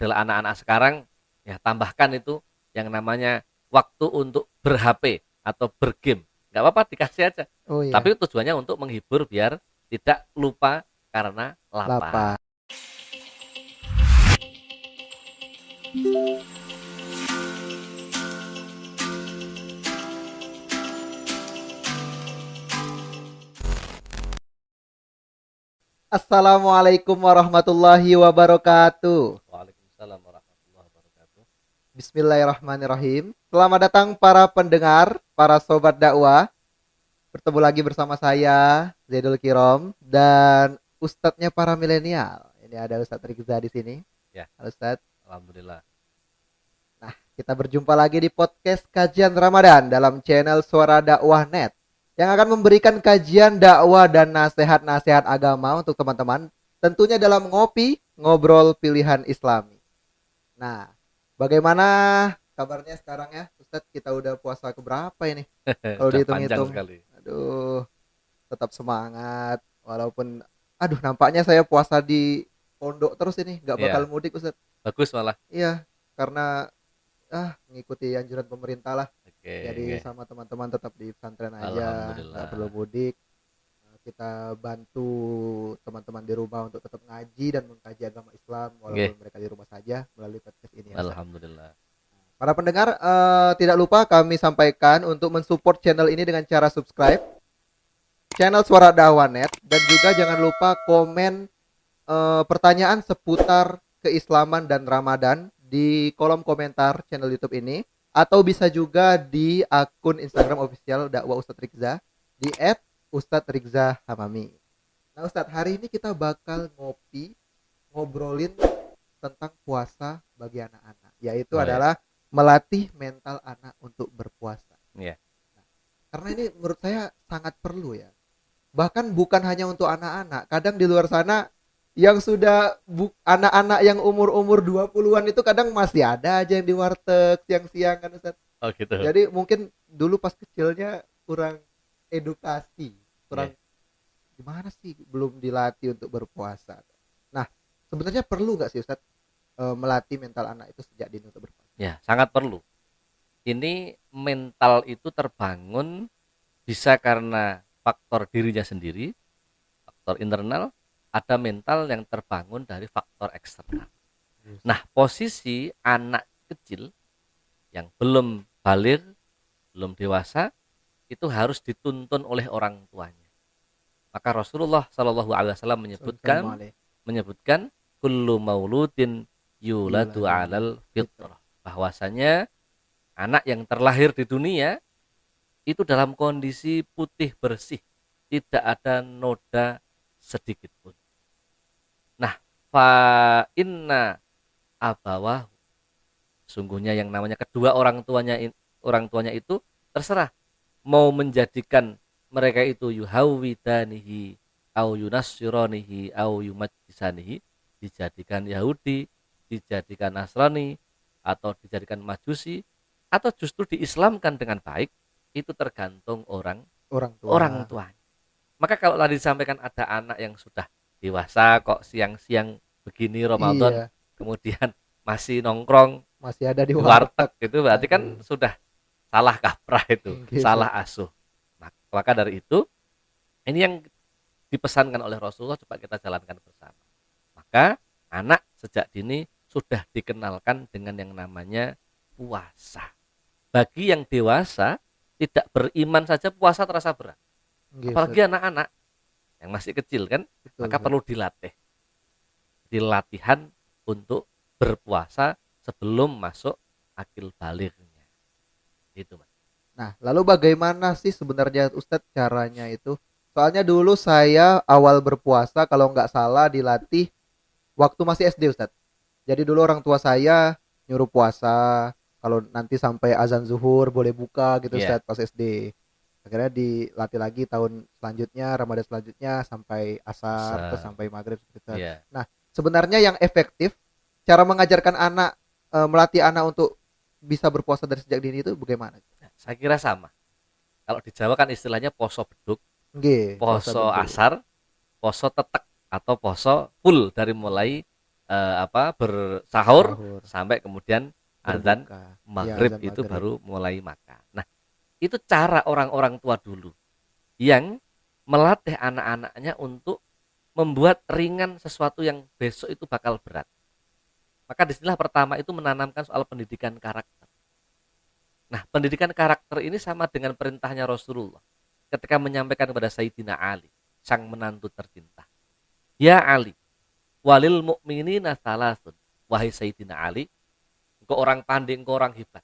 model anak-anak sekarang ya tambahkan itu yang namanya waktu untuk ber-HP atau bergame. Nggak apa-apa dikasih aja. Oh iya. Tapi tujuannya untuk menghibur biar tidak lupa karena lapar. lapar. Assalamualaikum warahmatullahi wabarakatuh. Waalaikumsalam warahmatullahi wabarakatuh. Bismillahirrahmanirrahim. Selamat datang para pendengar, para sobat dakwah. Bertemu lagi bersama saya Zaidul Kirom dan ustadznya para milenial. Ini ada Ustadz Rizza di sini. Ya. Halo Ustadz. Alhamdulillah. Kita berjumpa lagi di podcast kajian Ramadan dalam channel Suara Dakwah Net yang akan memberikan kajian dakwah dan nasihat-nasihat agama untuk teman-teman tentunya dalam ngopi ngobrol pilihan Islami. Nah, bagaimana kabarnya sekarang ya Ustadz kita udah puasa keberapa ini? Kalau dihitung-hitung. panjang sekali. Aduh, tetap semangat walaupun aduh nampaknya saya puasa di pondok terus ini nggak Iya. bakal mudik Ustadz. Bagus malah. Iya, karena ah mengikuti anjuran pemerintah lah. Oke. Jadi oke. sama teman-teman tetap di pesantren aja, nggak perlu mudik. Nah, Kita bantu teman-teman di rumah untuk tetap ngaji dan mengkaji agama Islam walaupun mereka di rumah saja melalui podcast ini. ya. Alhamdulillah. Para pendengar eh, tidak lupa kami sampaikan untuk mensupport channel ini dengan cara subscribe channel Suara Dakwah Net dan juga jangan lupa komen eh, pertanyaan seputar keislaman dan Ramadan di kolom komentar channel YouTube ini atau bisa juga di akun Instagram official dakwah Ustadz Rizza di @ustadzrizzahamami. Nah Ustadz hari ini kita bakal ngopi ngobrolin tentang puasa bagi anak-anak yaitu Oh, ya. adalah melatih mental anak untuk berpuasa. Iya. Nah, karena ini menurut saya sangat perlu ya. Bahkan bukan hanya untuk anak-anak, kadang di luar sana yang sudah anak-anak yang umur-umur 20-an itu kadang masih ada aja yang di warteg siang-siang kan Ustaz. Oh gitu. Jadi mungkin dulu pas kecilnya kurang edukasi, kurang gimana sih belum dilatih untuk berpuasa. Nah, sebenarnya perlu nggak sih Ustaz eh, melatih mental anak itu sejak dini untuk berpuasa? Ya, sangat perlu. Ini mental itu terbangun bisa karena faktor dirinya sendiri, faktor internal, ada mental yang terbangun dari faktor eksternal. Nah, posisi anak kecil yang belum balik, belum dewasa, itu harus dituntun oleh orang tuanya. Maka Rasulullah Shallallahu Alaihi Wasallam menyebutkan menyebutkan kullu mauludin yuladu alal fitrah. bahwasanya anak yang terlahir di dunia itu dalam kondisi putih bersih tidak ada noda sedikit pun. Nah fa inna abawah sungguhnya yang namanya kedua orang tuanya orang tuanya itu terserah mau menjadikan mereka itu yuhawidanihi au yunassiranihi au yumajjisanihi dijadikan Yahudi, dijadikan Nasrani atau dijadikan Majusi atau justru diislamkan dengan baik itu tergantung orang orang tua. orang tuanya. Maka kalau tadi disampaikan ada anak yang sudah dewasa kok siang-siang begini Ramadan Iya, kemudian masih nongkrong masih ada di warteg. warteg itu berarti kan Aduh. sudah salah kaprah itu, Gitu. salah asuh. Nah, maka dari itu ini yang dipesankan oleh Rasulullah coba kita jalankan bersama. Maka anak sejak dini sudah dikenalkan dengan yang namanya puasa. Bagi yang dewasa tidak beriman saja puasa terasa berat. Gitu, Apalagi anak-anak yang masih kecil kan betul, maka perlu dilatih. Dilatihan untuk berpuasa sebelum masuk akil baliknya. Itu, Mas. Nah, lalu bagaimana sih sebenarnya Ustadz caranya itu? Soalnya dulu saya awal berpuasa kalau nggak salah dilatih waktu masih SD Ustadz. Jadi dulu orang tua saya nyuruh puasa kalau nanti sampai azan zuhur boleh buka gitu Iya. Ustadz pas SD. Akhirnya dilatih lagi tahun selanjutnya Ramadan selanjutnya sampai asar Asar. terus sampai maghrib gitu. Iya. Sebenarnya yang efektif cara mengajarkan anak eh, melatih anak untuk bisa berpuasa dari sejak dini itu bagaimana? Nah, saya kira sama. Kalau di Jawa kan istilahnya poso beduk, Nggih, puasa poso betul. asar, poso tetek atau poso full dari mulai eh, apa bersahur Sahur. sampai kemudian azan Berbuka. maghrib azan itu maghrib. baru mulai makan. Nah, itu cara orang-orang tua dulu yang melatih anak-anaknya untuk membuat ringan sesuatu yang besok itu bakal berat. Maka di sinilah pertama itu menanamkan soal pendidikan karakter. Nah, pendidikan karakter ini sama dengan perintahnya Rasulullah ketika menyampaikan kepada Sayyidina Ali, sang menantu tercinta. Ya Ali, walil mu'minina salasun. Wahai Sayyidina Ali, engkau orang pandai, engkau orang hebat.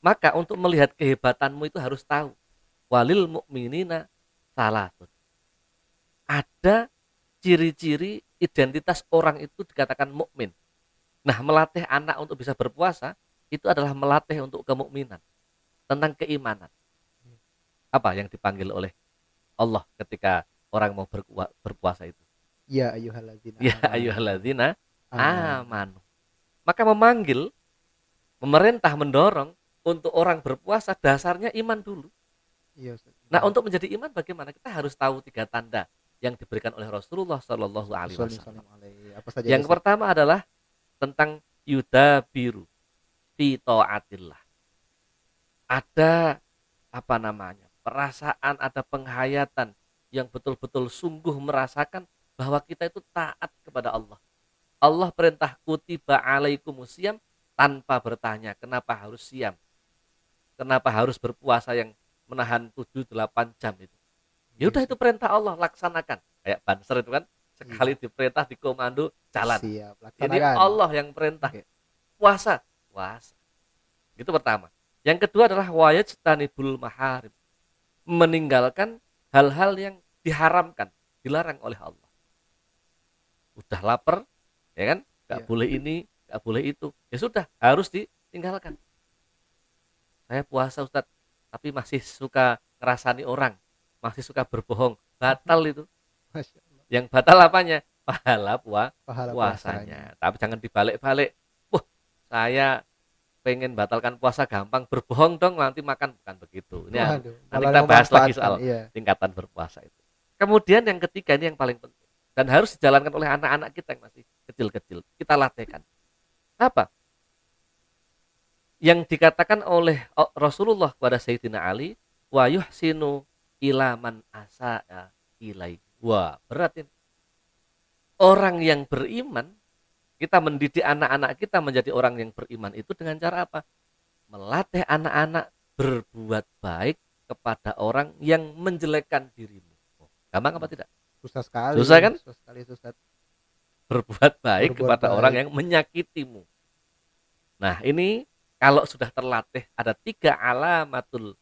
Maka untuk melihat kehebatanmu itu harus tahu. Walil mu'minina salasun. Ada ciri-ciri identitas orang itu dikatakan mukmin. Nah, melatih anak untuk bisa berpuasa itu adalah melatih untuk kemukminan tentang keimanan. Apa yang dipanggil oleh Allah ketika orang mau berpua- berpuasa itu? Ya ayyuhalladzina. Ya ayyuhalladzina Amanu. Maka memanggil pemerintah mendorong untuk orang berpuasa dasarnya iman dulu. Iya. Nah, untuk menjadi iman bagaimana? Kita harus tahu tiga tanda yang diberikan oleh Rasulullah Shallallahu alaihi wasallam. Yang pertama adalah tentang yuda biru fi taatillah. Ada apa namanya? perasaan, ada penghayatan yang betul-betul sungguh merasakan bahwa kita itu taat kepada Allah. Allah perintah kutiba alaikumusiyam tanpa bertanya kenapa harus siam. Kenapa harus berpuasa yang menahan 7-8 jam itu. Ya udah itu perintah Allah laksanakan. Kayak banser itu kan sekali diperintah dikomando jalan. Siap, Jadi. Allah yang perintah. Oke. Puasa, puasa. Itu pertama. Yang kedua adalah wajtanibul maharim. Meninggalkan hal-hal yang diharamkan, dilarang oleh Allah. Udah lapar, ya kan? Gak Iya. boleh ini, gak boleh itu. Ya sudah, harus ditinggalkan. Saya puasa Ustadz, tapi masih suka ngerasani orang, masih suka berbohong. Batal itu. Yang batal apanya? Pahala Pahala puasanya. Tapi jangan dibalik-balik. Wah, saya pengen batalkan puasa gampang, berbohong dong nanti makan bukan begitu. Ini Waduh, nanti kita bahas lagi soal iya. tingkatan berpuasa itu. Kemudian yang ketiga ini yang paling penting dan harus dijalankan oleh anak-anak kita yang masih kecil-kecil. Kita latihkan. Apa? Yang dikatakan oleh Rasulullah kepada Sayyidina Ali, wa yuhsinu ilaman asa ilai. Wah, berat ini. Orang yang beriman, kita mendidik anak-anak kita menjadi orang yang beriman itu dengan cara apa? Melatih anak-anak berbuat baik kepada orang yang menjelekkan dirimu. Oh, gampang apa tidak? Susah sekali. Susah kan? Susah sekali Ustaz. Berbuat baik Berbuat kepada baik. orang yang menyakitimu. Nah, ini kalau sudah terlatih ada tiga alamatul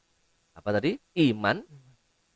apa tadi? Iman,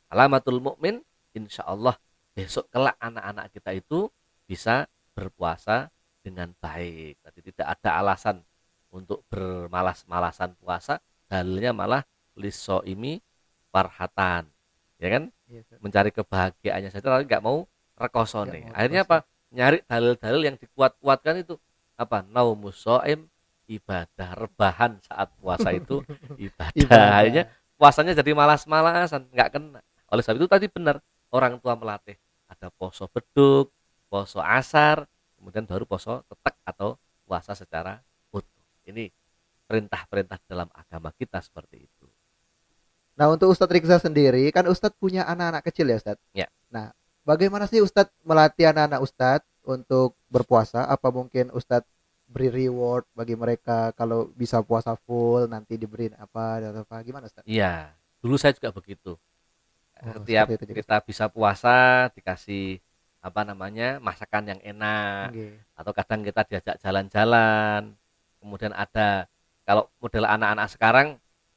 alamatul mukmin, insya Allah besok kelak anak-anak kita itu bisa berpuasa dengan baik. Tadi tidak ada alasan untuk bermalas-malasan puasa, dalilnya malah lisoimi farhatan. Ya kan? Ustaz. Mencari kebahagiaannya saja tapi nggak mau rekosone. Nggak mau Akhirnya apa? Nyari dalil-dalil yang dikuat-kuatkan itu apa? Naumus soim ibadah rebahan saat puasa itu ibadah. Ibadah. Akhirnya puasanya jadi malas-malasan, nggak kena. Oleh sebab itu tadi benar orang tua melatih ada poso beduk, poso asar, kemudian baru poso tetek atau puasa secara utuh. Ini perintah-perintah dalam agama kita seperti itu. Nah, untuk Ustadz Rikza sendiri, kan Ustadz punya anak-anak kecil ya, Ustadz? Ya. Nah, bagaimana sih Ustadz melatih anak-anak Ustadz untuk berpuasa? Apa mungkin Ustadz beri reward bagi mereka kalau bisa puasa full nanti diberi apa atau apa gimana Ustadz? Iya, dulu saya juga begitu. Oh, Setiap itu juga. kita bisa puasa dikasih apa namanya masakan yang enak Oke. atau kadang kita diajak jalan-jalan. Kemudian ada kalau model anak-anak sekarang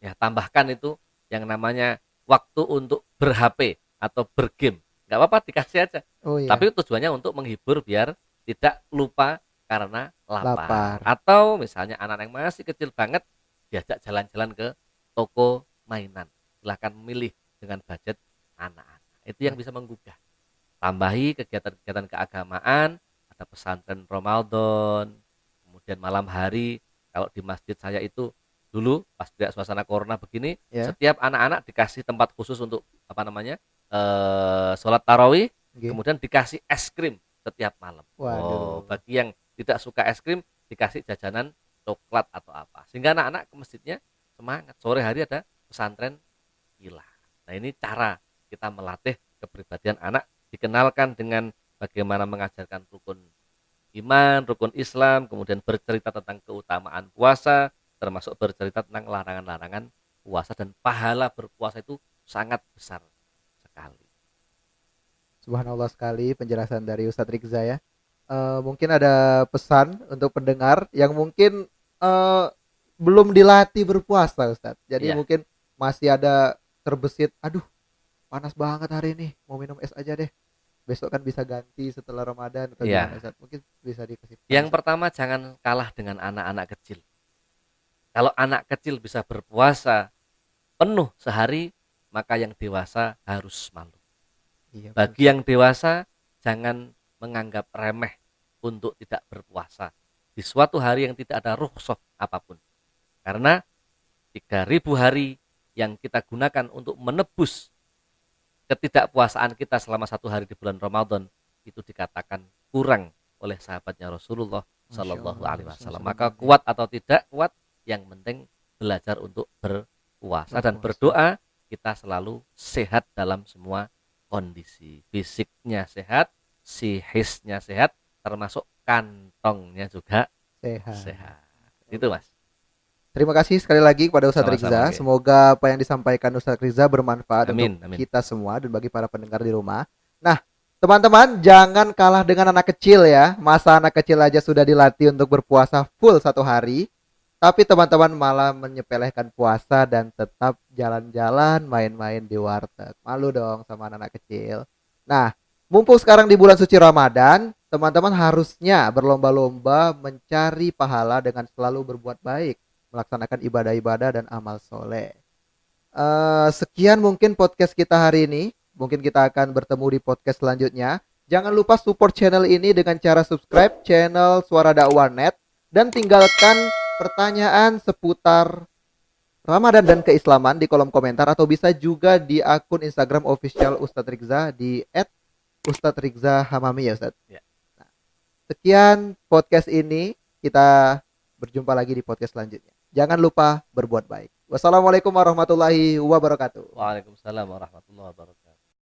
ya tambahkan itu yang namanya waktu untuk ber-HP atau bergame. nggak apa-apa dikasih aja. Oh iya. Tapi tujuannya untuk menghibur biar tidak lupa karena lapar. Lapar. Atau misalnya anak yang masih kecil banget diajak jalan-jalan ke toko mainan. Silahkan memilih dengan budget anak-anak. Itu yang bisa menggugah. Tambahi kegiatan-kegiatan keagamaan, ada pesantren Ramadan, kemudian malam hari kalau di masjid saya itu dulu pas tidak suasana corona begini, Ya. setiap anak-anak dikasih tempat khusus untuk apa namanya? eh sholat tarawih Oke. kemudian dikasih es krim setiap malam. Waduh. Oh, bagi yang tidak suka es krim dikasih jajanan coklat atau apa sehingga anak-anak ke masjidnya semangat sore hari ada pesantren kilat nah ini cara kita melatih kepribadian anak dikenalkan dengan bagaimana mengajarkan rukun iman rukun Islam kemudian bercerita tentang keutamaan puasa termasuk bercerita tentang larangan-larangan puasa dan pahala berpuasa itu sangat besar sekali Subhanallah sekali penjelasan dari Ustadz Rizza ya. Uh, mungkin ada pesan untuk pendengar yang mungkin uh, belum dilatih berpuasa Ustadz. Jadi yeah. mungkin masih ada terbesit, aduh panas banget hari ini, mau minum es aja deh. Besok kan bisa ganti setelah Ramadan atau yeah. gimana Ustadz? Mungkin bisa dikasih. Yang pertama jangan kalah dengan anak-anak kecil. Kalau anak kecil bisa berpuasa penuh sehari, maka yang dewasa harus malu. Iya, Bagi yang dewasa jangan menganggap remeh untuk tidak berpuasa di suatu hari yang tidak ada rukhsah apa pun. Karena 3000 hari yang kita gunakan untuk menebus ketidakpuasaan kita selama satu hari di bulan Ramadan itu dikatakan kurang oleh sahabatnya Rasulullah Shallallahu Alaihi Wasallam. Maka kuat atau tidak kuat, yang penting belajar untuk berpuasa dan berdoa kita selalu sehat dalam semua kondisi fisiknya sehat, sihisnya sehat, termasuk kantongnya juga sehat. sehat. Itu mas. Terima kasih sekali lagi kepada Ustadz Riza. Semoga apa yang disampaikan Ustadz Riza bermanfaat amin, untuk amin. kita semua dan bagi para pendengar di rumah. Nah, teman-teman jangan kalah dengan anak kecil ya. Masa anak kecil aja sudah dilatih untuk berpuasa full satu hari. Tapi teman-teman malah menyepelekan puasa dan tetap jalan-jalan main-main di warteg. Malu dong sama anak-anak kecil. Nah, mumpung sekarang di bulan suci Ramadan, teman-teman harusnya berlomba-lomba mencari pahala dengan selalu berbuat baik, melaksanakan ibadah-ibadah dan amal soleh. Uh, sekian mungkin podcast kita hari ini. Mungkin kita akan bertemu di podcast selanjutnya. Jangan lupa support channel ini dengan cara subscribe channel Suara Dakwah Net dan tinggalkan pertanyaan seputar Ramadan dan keislaman di kolom komentar atau bisa juga di akun Instagram official Ustadz Rizza di @ustadzrizza Hamami ya Ustadz. Ya. Nah, sekian podcast ini kita berjumpa lagi di podcast selanjutnya. Jangan lupa berbuat baik. Wassalamualaikum warahmatullahi wabarakatuh. Waalaikumsalam warahmatullahi wabarakatuh.